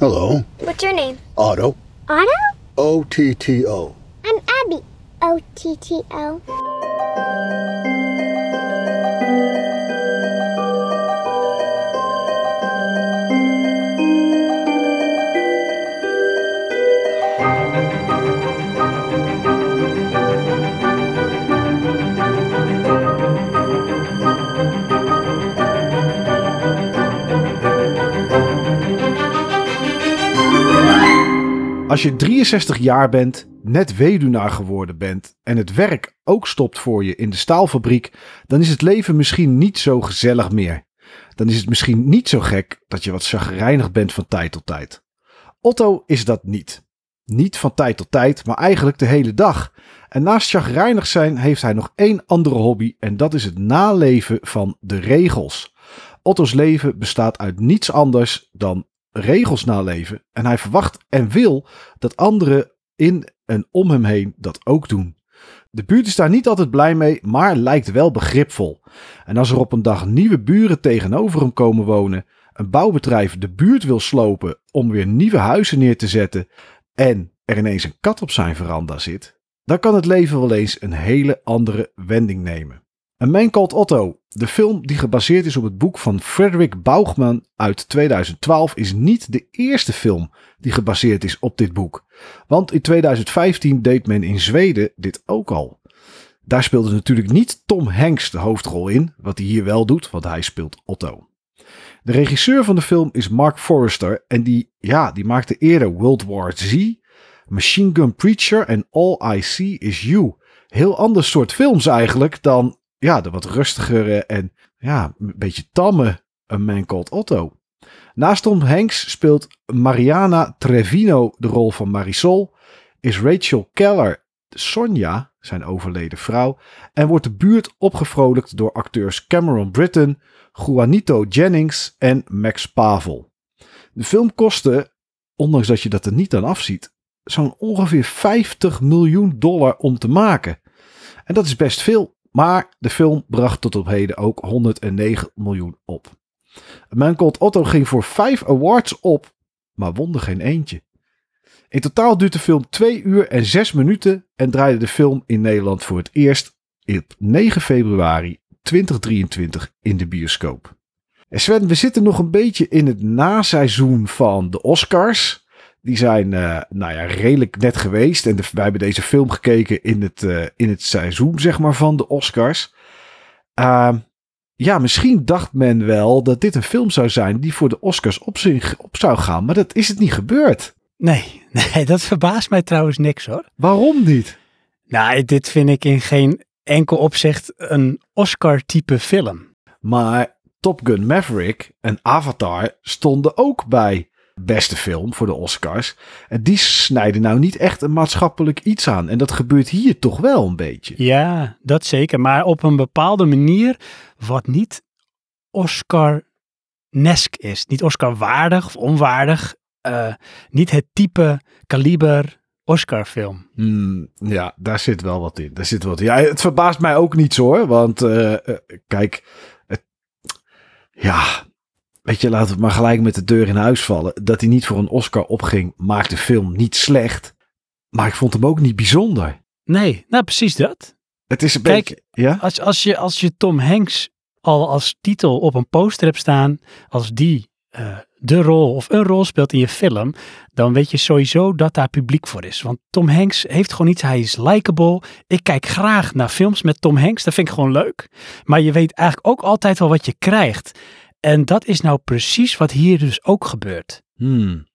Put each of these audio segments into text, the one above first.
Hello. What's your name? Otto. Otto? O T T O. I'm Abby. O T T O. Als je 63 jaar bent, net weduwnaar geworden bent en het werk ook stopt voor je in de staalfabriek, dan is het leven misschien niet zo gezellig meer. Dan is het misschien niet zo gek dat je wat chagrijnig bent van tijd tot tijd. Otto is dat niet. Niet van tijd tot tijd, maar eigenlijk de hele dag. En naast chagrijnig zijn heeft hij nog één andere hobby en dat is het naleven van de regels. Otto's leven bestaat uit niets anders dan regels naleven en hij verwacht en wil dat anderen in en om hem heen dat ook doen. De buurt is daar niet altijd blij mee, maar lijkt wel begripvol. En als er op een dag nieuwe buren tegenover hem komen wonen, een bouwbedrijf de buurt wil slopen om weer nieuwe huizen neer te zetten en er ineens een kat op zijn veranda zit, dan kan het leven wel eens een hele andere wending nemen. Een Man Called Otto, de film die gebaseerd is op het boek van Frederick Baugman uit 2012, is niet de eerste film die gebaseerd is op dit boek. Want in 2015 deed men in Zweden dit ook al. Daar speelde natuurlijk niet Tom Hanks de hoofdrol in, wat hij hier wel doet, want hij speelt Otto. De regisseur van de film is Mark Forrester en die, ja, die maakte eerder World War Z, Machine Gun Preacher en All I See Is You. Heel ander soort films eigenlijk dan ja, de wat rustigere en ja, een beetje tamme Man Called Otto. Naast Tom Hanks speelt Mariana Trevino de rol van Marisol, is Rachel Keller Sonja, zijn overleden vrouw, en wordt de buurt opgevrolijkt door acteurs Cameron Britton, Juanito Jennings en Max Pavel. De film kostte, ondanks dat je dat er niet aan afziet, zo'n ongeveer 50 miljoen dollar om te maken. En dat is best veel, maar de film bracht tot op heden ook 109 miljoen op. Man Called Otto ging voor vijf awards op, maar won er geen eentje. In totaal duurt de film 2 uur en 6 minuten en draaide de film in Nederland voor het eerst op 9 februari 2023 in de bioscoop. En Sven, we zitten nog een beetje in het naseizoen van de Oscars. Die zijn uh, nou ja, redelijk net geweest. En de, wij hebben deze film gekeken in het, uh, in het seizoen zeg maar, van de Oscars. Uh, ja, misschien dacht men wel dat dit een film zou zijn die voor de Oscars op, op zou gaan. Maar dat is het niet gebeurd. Nee, nee, dat verbaast mij trouwens niks hoor. Waarom niet? Nou, dit vind ik in geen enkel opzicht een Oscar-type film. Maar Top Gun Maverick en Avatar stonden ook bij beste film voor de Oscars. En die snijden nou niet echt een maatschappelijk iets aan. En dat gebeurt hier toch wel een beetje. Ja, dat zeker. Maar op een bepaalde manier wat niet Oscar-nesk is. Niet Oscar-waardig of onwaardig. Uh, niet het type kaliber Oscar-film. Hmm, ja, daar zit wel wat in. Daar zit wat in. Ja, het verbaast mij ook niet zo hoor. Want uh, uh, kijk, het, ja, weet je, laten we het maar gelijk met de deur in huis vallen. Dat hij niet voor een Oscar opging, maakt de film niet slecht. Maar ik vond hem ook niet bijzonder. Nee, nou precies dat. Het is een Kijk, beetje, ja? Als, als, je, als je Tom Hanks al als titel op een poster hebt staan, als die uh, de rol of een rol speelt in je film, dan weet je sowieso dat daar publiek voor is. Want Tom Hanks heeft gewoon iets, hij is likable. Ik kijk graag naar films met Tom Hanks, dat vind ik gewoon leuk. Maar je weet eigenlijk ook altijd wel wat je krijgt. En dat is nou precies wat hier dus ook gebeurt. Hmm.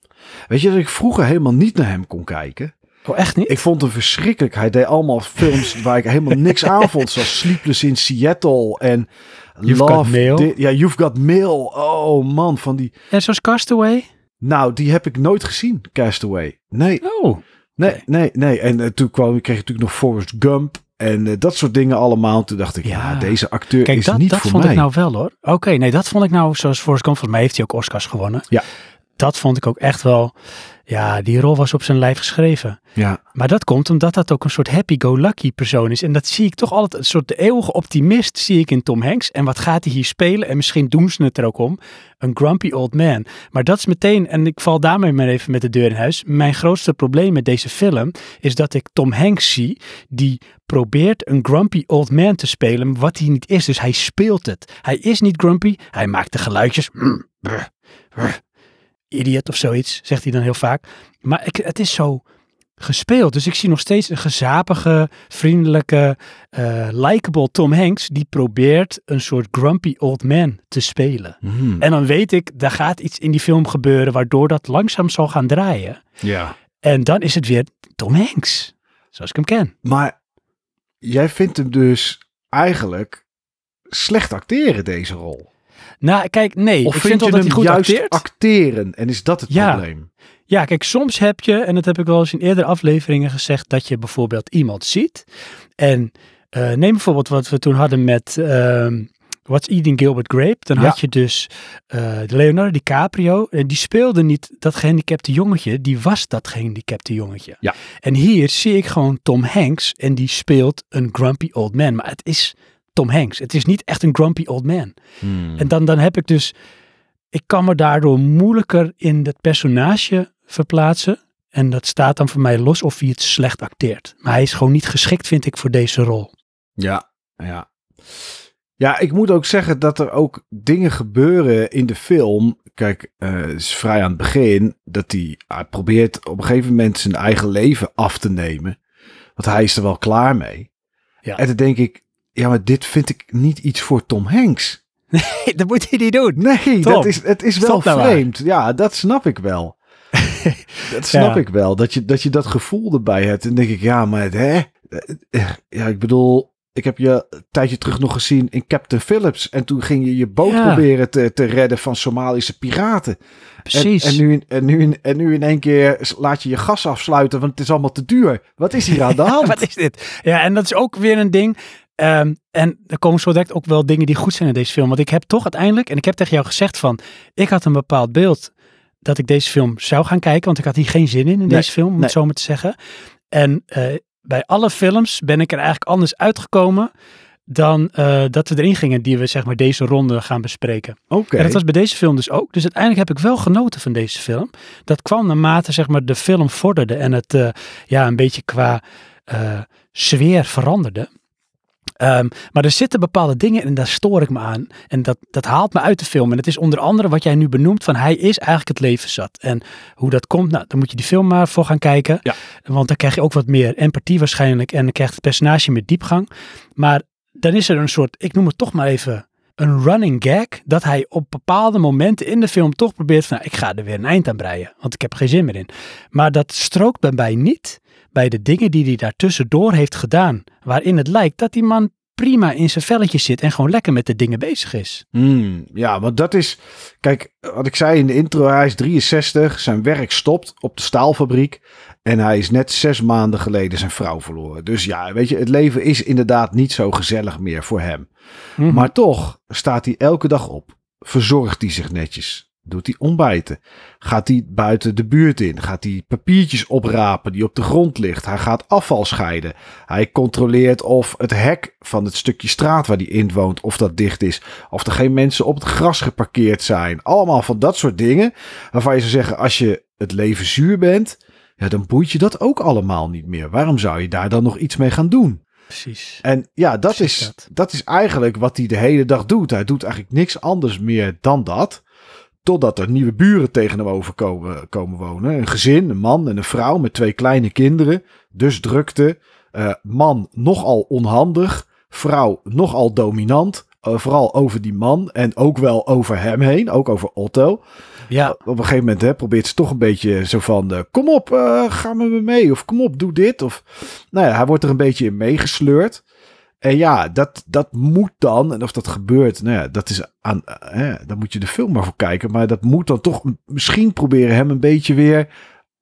Weet je dat ik vroeger helemaal niet naar hem kon kijken? Oh, echt niet? Ik vond hem verschrikkelijk. Hij deed allemaal films waar ik helemaal niks aan vond. Zoals Sleepless in Seattle en You've Love. Got Mail. Di- ja, You've Got Mail. Oh man, van die... Ja, zoals Castaway? Nou, die heb ik nooit gezien, Castaway. Nee, Oh, nee, nee, nee. En uh, toen kwam, kreeg ik natuurlijk nog Forrest Gump en uh, dat soort dingen allemaal. Toen dacht ik, ja, Ja. deze acteur kijk, is dat, niet dat voor vond mij. ik nou wel hoor. Oké, nee, dat vond ik nou, zoals Forrest Gump, volgens mij heeft hij ook Oscars gewonnen. Ja. Dat vond ik ook echt wel, ja, die rol was op zijn lijf geschreven. Ja. Maar dat komt omdat dat ook een soort happy-go-lucky persoon is. En dat zie ik toch altijd, een soort de eeuwige optimist zie ik in Tom Hanks. En wat gaat hij hier spelen? En misschien doen ze het er ook om. Een grumpy old man. Maar dat is meteen, en ik val daarmee maar even met de deur in huis. Mijn grootste probleem met deze film is dat ik Tom Hanks zie die probeert een grumpy old man te spelen, wat hij niet is. Dus hij speelt het. Hij is niet grumpy, hij maakt de geluidjes. Mm, brr, brr. Idiot of zoiets, zegt hij dan heel vaak. Maar ik, het is zo gespeeld. Dus ik zie nog steeds een gezapige, vriendelijke, eh likable Tom Hanks die probeert een soort grumpy old man te spelen. Hmm. En dan weet ik, daar gaat iets in die film gebeuren waardoor dat langzaam zal gaan draaien. Ja. En dan is het weer Tom Hanks, zoals ik hem ken. Maar jij vindt hem dus eigenlijk slecht acteren, deze rol. Nou, kijk, nee, Of ik vind vind je dat hij goed juist acteert. acteren en is dat het Ja. probleem? Ja, kijk, soms heb je, en dat heb ik wel eens in eerdere afleveringen gezegd, dat je bijvoorbeeld iemand ziet. En eh, neem bijvoorbeeld wat we toen hadden met ehm, What's Eating Gilbert Grape. Dan Ja. had je dus eh, Leonardo DiCaprio. En die speelde niet dat gehandicapte jongetje, die was dat gehandicapte jongetje. Ja. En hier zie ik gewoon Tom Hanks en die speelt een grumpy old man. Maar het is Tom Hanks. Het is niet echt een grumpy old man. Hmm. En dan, dan heb ik dus, ik kan me daardoor moeilijker in het personage verplaatsen. En dat staat dan voor mij los of hij het slecht acteert. Maar hij is gewoon niet geschikt, vind ik, voor deze rol. Ja, ja. Ja, ik moet ook zeggen dat er ook dingen gebeuren in de film. Kijk, het is vrij aan het begin dat hij, hij probeert op een gegeven moment zijn eigen leven af te nemen. Want hij is er wel klaar mee. Ja. En dan denk ik, ja, maar dit vind ik niet iets voor Tom Hanks. dat moet hij niet doen. Nee, Tom, dat is, het is wel nou vreemd. Ja, dat snap ik wel. dat snap Ja. ik wel. Dat je, dat je dat gevoel erbij hebt. En denk ik, ja, maar hè? Ja, ik bedoel, ik heb je een tijdje terug nog gezien in Captain Phillips. En toen ging je je boot Ja. proberen te, te redden van Somalische piraten. Precies. En, en, nu, en, nu, en nu in één keer laat je je gas afsluiten, want het is allemaal te duur. Wat is hier aan de hand? Wat is dit? Ja, en dat is ook weer een ding. Ehm, en er komen zo direct ook wel dingen die goed zijn in deze film. Want ik heb toch uiteindelijk, en ik heb tegen jou gezegd van, ik had een bepaald beeld dat ik deze film zou gaan kijken. Want ik had hier geen zin in, in Nee, deze film, om nee. het zo maar te zeggen. En eh, bij alle films ben ik er eigenlijk anders uitgekomen dan eh, dat we erin gingen die we zeg maar deze ronde gaan bespreken. Oké. En dat was bij deze film dus ook. Dus uiteindelijk heb ik wel genoten van deze film. Dat kwam naarmate zeg maar, de film vorderde en het eh, ja, een beetje qua sfeer veranderde. Ehm, maar er zitten bepaalde dingen en daar stoor ik me aan. En dat, dat haalt me uit de film. En het is onder andere wat jij nu benoemt van hij is eigenlijk het leven zat. En hoe dat komt, nou, dan moet je die film maar voor gaan kijken. Ja. Want dan krijg je ook wat meer empathie waarschijnlijk. En dan krijgt het personage meer diepgang. Maar dan is er een soort, ik noem het toch maar even een running gag. Dat hij op bepaalde momenten in de film toch probeert van, nou, ik ga er weer een eind aan breien. Want ik heb er geen zin meer in. Maar dat strookt bij mij niet bij de dingen die hij daartussendoor heeft gedaan. Waarin het lijkt dat die man prima in zijn velletje zit en gewoon lekker met de dingen bezig is. Hmm, ja, want dat is. Kijk, wat ik zei in de intro, hij is 63, zijn werk stopt op de staalfabriek. En hij is net zes maanden geleden zijn vrouw verloren. Dus ja, weet je, het leven is inderdaad niet zo gezellig meer voor hem. Mhm. Maar toch staat hij elke dag op. Verzorgt hij zich netjes. Doet hij ontbijten. Gaat hij buiten de buurt in. Gaat hij papiertjes oprapen die op de grond ligt. Hij gaat afval scheiden. Hij controleert of het hek van het stukje straat waar hij in woont, of dat dicht is. Of er geen mensen op het gras geparkeerd zijn. Allemaal van dat soort dingen. Waarvan je zou zeggen, als je het leven zuur bent, ja, dan boeit je dat ook allemaal niet meer. Waarom zou je daar dan nog iets mee gaan doen? Precies. En ja, dat Precies is, dat. dat is eigenlijk wat hij de hele dag doet. Hij doet eigenlijk niks anders meer dan dat. Totdat er nieuwe buren tegenover komen, komen wonen. Een gezin, een man en een vrouw met twee kleine kinderen. Dus drukte. Eh, man nogal onhandig. Vrouw nogal dominant. Eh, vooral over die man en ook wel over hem heen. Ook over Otto. Ja, Op een gegeven moment hè, probeert ze toch een beetje zo van... eh, kom op, eh, ga met me mee. Of kom op, doe dit. Of, nou ja, hij wordt er een beetje in meegesleurd. En ja, dat, dat moet dan, en of dat gebeurt, nou ja, dat is aan, eh, dan moet je de film maar voor kijken. Maar dat moet dan toch misschien proberen hem een beetje weer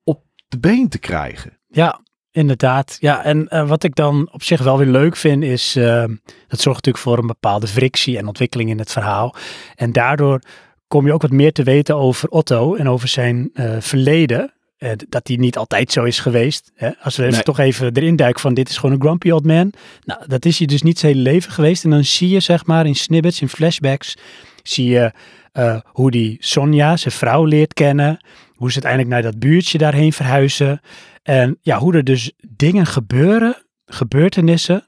op de been te krijgen. ja, inderdaad. Ja, en eh, wat ik dan op zich wel weer leuk vind is, eh, dat zorgt natuurlijk voor een bepaalde frictie en ontwikkeling in het verhaal. En daardoor kom je ook wat meer te weten over Otto en over zijn verleden. Eh, dat hij niet altijd zo is geweest. Hè? Als we even Nee. toch even erin duiken van dit is gewoon een grumpy old man. Nou, dat is hij dus niet zijn hele leven geweest. En dan zie je zeg maar in snippets, in flashbacks, zie je eh, hoe die Sonja, zijn vrouw, leert kennen. Hoe ze uiteindelijk naar dat buurtje daarheen verhuizen. En ja, hoe er dus dingen gebeuren, gebeurtenissen.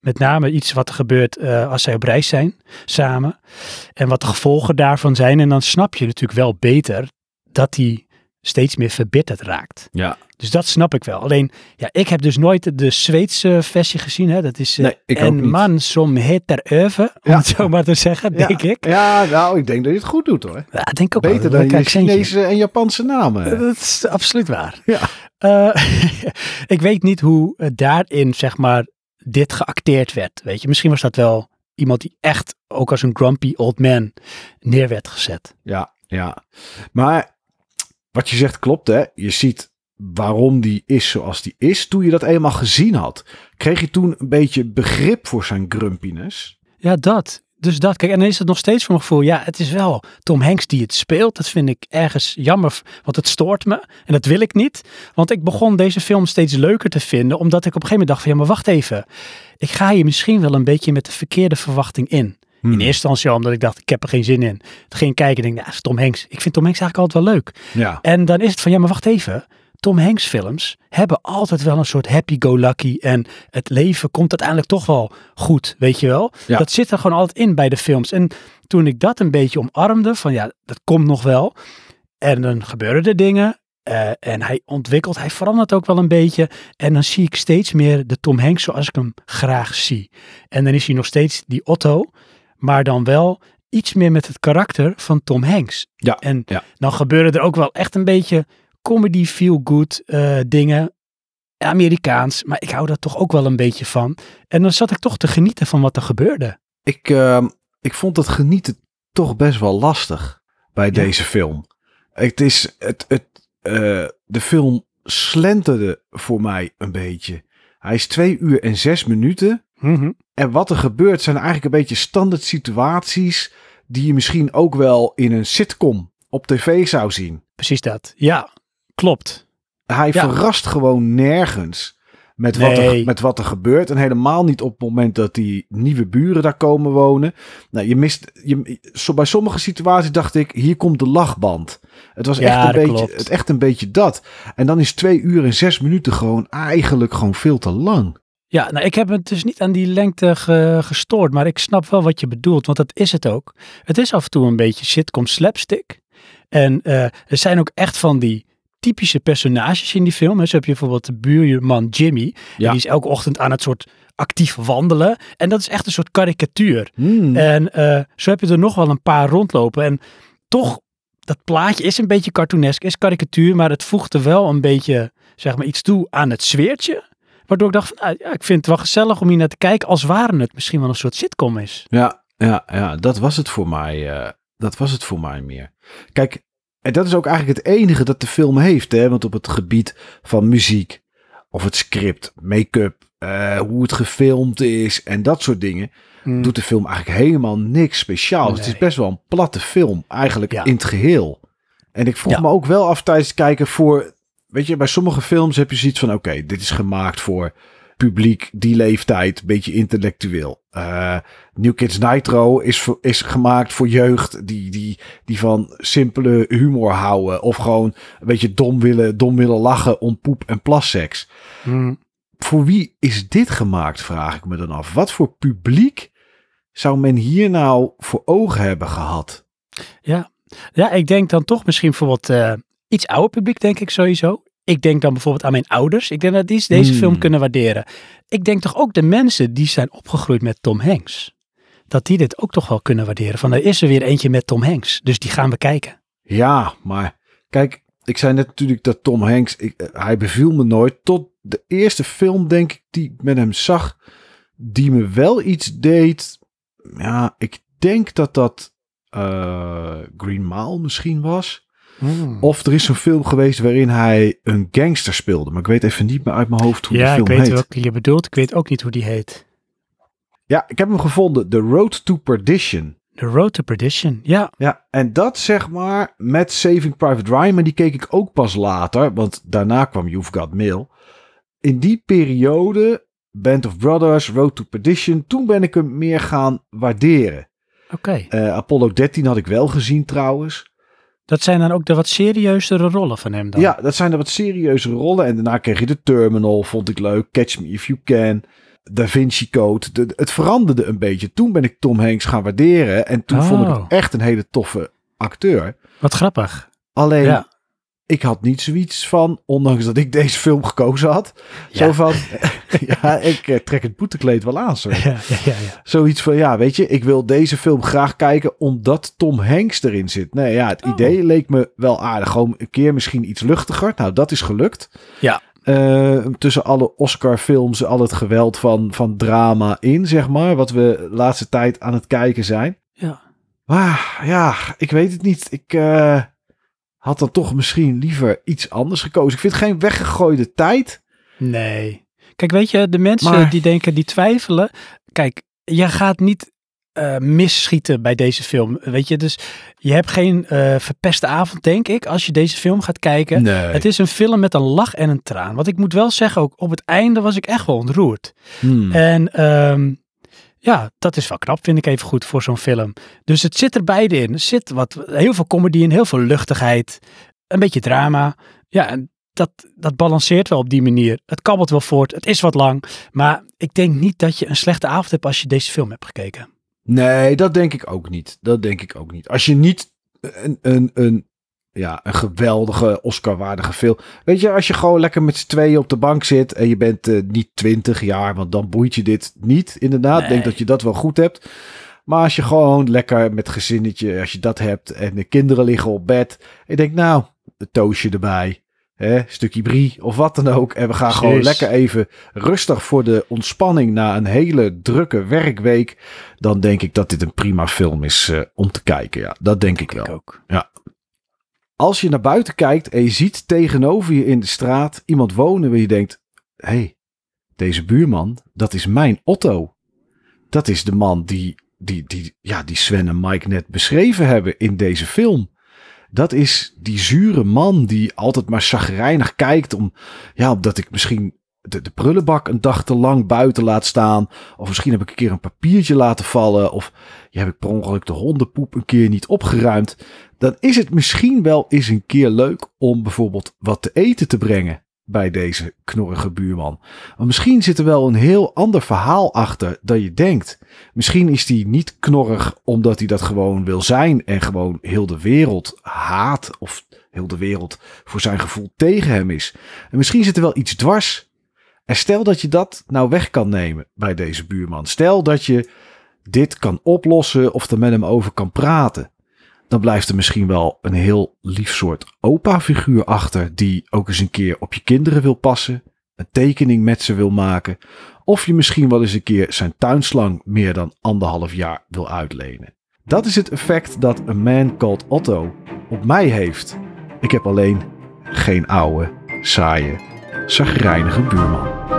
Met name iets wat er gebeurt eh, als zij op reis zijn samen. En wat de gevolgen daarvan zijn. En dan snap je natuurlijk wel beter dat hij steeds meer verbitterd raakt. Ja. Dus dat snap ik wel. Alleen, ja, ik heb dus nooit de Zweedse versie gezien. Hè? Dat is Nee, ook En man som heter över, om Ja. het zo maar te zeggen, Ja. denk ik. Ja, nou, ik denk dat je het goed doet hoor. Ja, ik denk ook Beter wel. dan je. Chinese en Japanse namen. Dat is absoluut waar. Ja. Eh, ik weet niet hoe eh, daarin, zeg maar, dit geacteerd werd. Weet je, misschien was dat wel iemand die echt ook als een grumpy old man neer werd gezet. Ja, ja. Maar wat je zegt klopt hè. Je ziet waarom die is zoals die is. Toen je dat eenmaal gezien had, kreeg je toen een beetje begrip voor zijn grumpiness. Ja, dat. Dus dat. Kijk, en dan is het nog steeds voor mijn gevoel. Ja, het is wel Tom Hanks die het speelt. Dat vind ik ergens jammer, want het stoort me. En dat wil ik niet. Want ik begon deze film steeds leuker te vinden. Omdat ik op een gegeven moment dacht van, ja, maar wacht even. Ik ga hier misschien wel een beetje met de verkeerde verwachting in. Hmm. In eerste instantie omdat ik dacht, ik heb er geen zin in. Toen ging ik kijken en denk, nou, is Tom Hanks. Ik vind Tom Hanks eigenlijk altijd wel leuk. Ja, En dan is het van, ja, maar wacht even. Tom Hanks films hebben altijd wel een soort happy-go-lucky. En het leven komt uiteindelijk toch wel goed, weet je wel. Ja. Dat zit er gewoon altijd in bij de films. En toen ik dat een beetje omarmde, van ja, dat komt nog wel. En dan gebeuren er dingen. eh, en hij ontwikkelt, hij verandert ook wel een beetje. En dan zie ik steeds meer de Tom Hanks zoals ik hem graag zie. En dan is hij nog steeds die Otto, maar dan wel iets meer met het karakter van Tom Hanks. Ja, En ja. dan gebeuren er ook wel echt een beetje comedy feel-good eh, dingen. Amerikaans, maar ik hou daar toch ook wel een beetje van. En dan zat ik toch te genieten van wat er gebeurde. ik, ehm, ik vond het genieten toch best wel lastig bij deze film. Het is, het, het, eh, de film slenterde voor mij een beetje. Hij is twee uur en zes minuten. Mhm. En wat er gebeurt zijn eigenlijk een beetje standaard situaties die je misschien ook wel in een sitcom op tv zou zien. Precies dat. Ja, klopt. Hij Ja. verrast gewoon nergens met wat, er, met wat er gebeurt. En helemaal niet op het moment dat die nieuwe buren daar komen wonen. Nou, je mist, je, bij sommige situaties dacht ik, hier komt de lachband. Het was Ja, echt, een beetje, klopt. het echt een beetje dat. En dan is twee uur en zes minuten gewoon eigenlijk gewoon veel te lang. Ja, nou, ik heb het dus niet aan die lengte ge- gestoord, maar ik snap wel wat je bedoelt, want dat is het ook. Het is af en toe een beetje sitcom slapstick. En eh, er zijn ook echt van die typische personages in die film. Hè. Zo heb je bijvoorbeeld de buurman Jimmy. Ja. die is elke ochtend aan het soort actief wandelen. En dat is echt een soort karikatuur. Hmm. En eh, zo heb je er nog wel een paar rondlopen. En toch, dat plaatje is een beetje cartoonesk, is karikatuur, maar het voegt er wel een beetje, zeg maar, iets toe aan het sfeertje. Waardoor ik dacht van, ah, ja, ik vind het wel gezellig om hier naar te kijken, als waren het misschien wel een soort sitcom is. Ja, ja, ja, dat was het voor mij. eh, dat was het voor mij meer. Kijk, en dat is ook eigenlijk het enige dat de film heeft. Hè? Want op het gebied van muziek, of het script, make-up, eh, hoe het gefilmd is en dat soort dingen, Mm. doet de film eigenlijk helemaal niks speciaals. Het is best wel een platte film, eigenlijk Ja. in het geheel. En ik vroeg Ja. me ook wel af tijdens het kijken voor, weet je, bij sommige films heb je zoiets van, oké, dit is gemaakt voor publiek, die leeftijd, een beetje intellectueel. Eh New Kids Nitro is, voor- is gemaakt voor jeugd die, die, die van simpele humor houden. Of gewoon een beetje dom willen, dom willen lachen om poep en plasseks. Mm. Voor wie is dit gemaakt, vraag ik me dan af. Wat voor publiek zou men hier nou voor ogen hebben gehad? Ja. ja, ik denk dan toch misschien bijvoorbeeld eh, iets ouder publiek, denk ik sowieso. Ik denk dan bijvoorbeeld aan mijn ouders. Ik denk dat die deze Hmm. film kunnen waarderen. Ik denk toch ook de mensen die zijn opgegroeid met Tom Hanks. Dat die dit ook toch wel kunnen waarderen. Van er is er weer eentje met Tom Hanks. Dus die gaan we kijken. Ja, maar kijk, ik zei net natuurlijk dat Tom Hanks, ik, eh, hij beviel me nooit. Tot de eerste film, denk ik, die ik met hem zag, die me wel iets deed. Ja, ik denk dat dat eh, Green Mile misschien was. Of er is zo'n film geweest waarin hij een gangster speelde. Maar ik weet even niet meer uit mijn hoofd hoe ja, die ik film weet heet. welke je bedoelt. Ik weet ook niet hoe die heet. Ja, ik heb hem gevonden. The Road to Perdition. The Road to Perdition. Ja, Ja, en dat zeg maar met Saving Private Ryan, maar die keek ik ook pas later, want daarna kwam You've Got Mail. In die periode, Band of Brothers, Road to Perdition, toen ben ik hem meer gaan waarderen. oké. Eh, Apollo 13 had ik wel gezien trouwens. Dat zijn dan ook de wat serieuzere rollen van hem dan. Ja, dat zijn de wat serieuze rollen. En daarna kreeg je de Terminal, vond ik leuk. Catch Me If You Can. Da Vinci Code. De- het veranderde een beetje. Toen ben ik Tom Hanks gaan waarderen. En toen vond ik Oh. het echt een hele toffe acteur. Wat grappig. Alleen, Ja. Ik had niet zoiets van, ondanks dat ik deze film gekozen had. Ja. Zo van, ja, ik eh, trek het boetekleed wel aan. Sorry. Ja, ja. Zoiets van, ja, weet je, ik wil deze film graag kijken omdat Tom Hanks erin zit. Nee, ja, het Oh. idee leek me wel aardig. Gewoon een keer misschien iets luchtiger. Nou, dat is gelukt. Ja. Eh, tussen alle Oscar-films, al het geweld van, van drama in, zeg maar. Wat we de laatste tijd aan het kijken zijn. Ja. Maar ja, ik weet het niet. Ik eh, had dan toch misschien liever iets anders gekozen. Ik vind het geen weggegooide tijd. Nee. Kijk, weet je, de mensen Maar- die denken, die twijfelen. Kijk, je gaat niet eh, misschieten bij deze film. Weet je, dus je hebt geen eh, verpeste avond, denk ik, als je deze film gaat kijken. Nee. Het is een film met een lach en een traan. Wat ik moet wel zeggen, ook op het einde was ik echt wel ontroerd. Hmm. En ehm, ja, dat is wel knap, vind ik even goed voor zo'n film. Dus het zit er beide in. Er zit wat, heel veel comedy in, heel veel luchtigheid, een beetje drama. Ja, en dat, dat balanceert wel op die manier. Het kabbelt wel voort, het is wat lang. Maar ik denk niet dat je een slechte avond hebt als je deze film hebt gekeken. Nee, dat denk ik ook niet. Dat denk ik ook niet. Als je niet een, een, een, ja, een geweldige Oscar-waardige film... Weet je, als je gewoon lekker met z'n tweeën op de bank zit... en je bent eh, niet twintig jaar, want dan boeit je dit niet. Inderdaad, ik denk Nee. dat je dat wel goed hebt. Maar als je gewoon lekker met gezinnetje, als je dat hebt... en de kinderen liggen op bed... ik denk, nou, een toastje erbij... Hè, stukje brie of wat dan ook. En we gaan gewoon lekker even rustig voor de ontspanning na een hele drukke werkweek. Dan denk ik dat dit een prima film is eh, om te kijken. Ja, dat denk ik wel. Ik ook. Als je naar buiten kijkt en je ziet tegenover je in de straat iemand wonen waar je denkt: hé, hey, deze buurman, dat is mijn Otto. Dat is de man die, die, die, ja, die Sven en Mike net beschreven hebben in deze film. Dat is die zure man die altijd maar chagrijnig kijkt om, ja, omdat ik misschien de, de prullenbak een dag te lang buiten laat staan. Of misschien heb ik een keer een papiertje laten vallen. Of ja, heb ik per ongeluk de hondenpoep een keer niet opgeruimd. Dan is het misschien wel eens een keer leuk om bijvoorbeeld wat te eten te brengen bij deze knorrige buurman. Maar misschien zit er wel een heel ander verhaal achter dan je denkt. Misschien is hij niet knorrig omdat hij dat gewoon wil zijn en gewoon heel de wereld haat of heel de wereld voor zijn gevoel tegen hem is. En misschien zit er wel iets dwars. En stel dat je dat nou weg kan nemen bij deze buurman. Stel dat je dit kan oplossen of er met hem over kan praten. Dan blijft er misschien wel een heel lief soort opa-figuur achter. Die ook eens een keer op je kinderen wil passen. Een tekening met ze wil maken. Of je misschien wel eens een keer zijn tuinslang meer dan anderhalf jaar wil uitlenen. Dat is het effect dat A Man Called Otto op mij heeft. Ik heb alleen geen oude, saaie, zagrijnige buurman.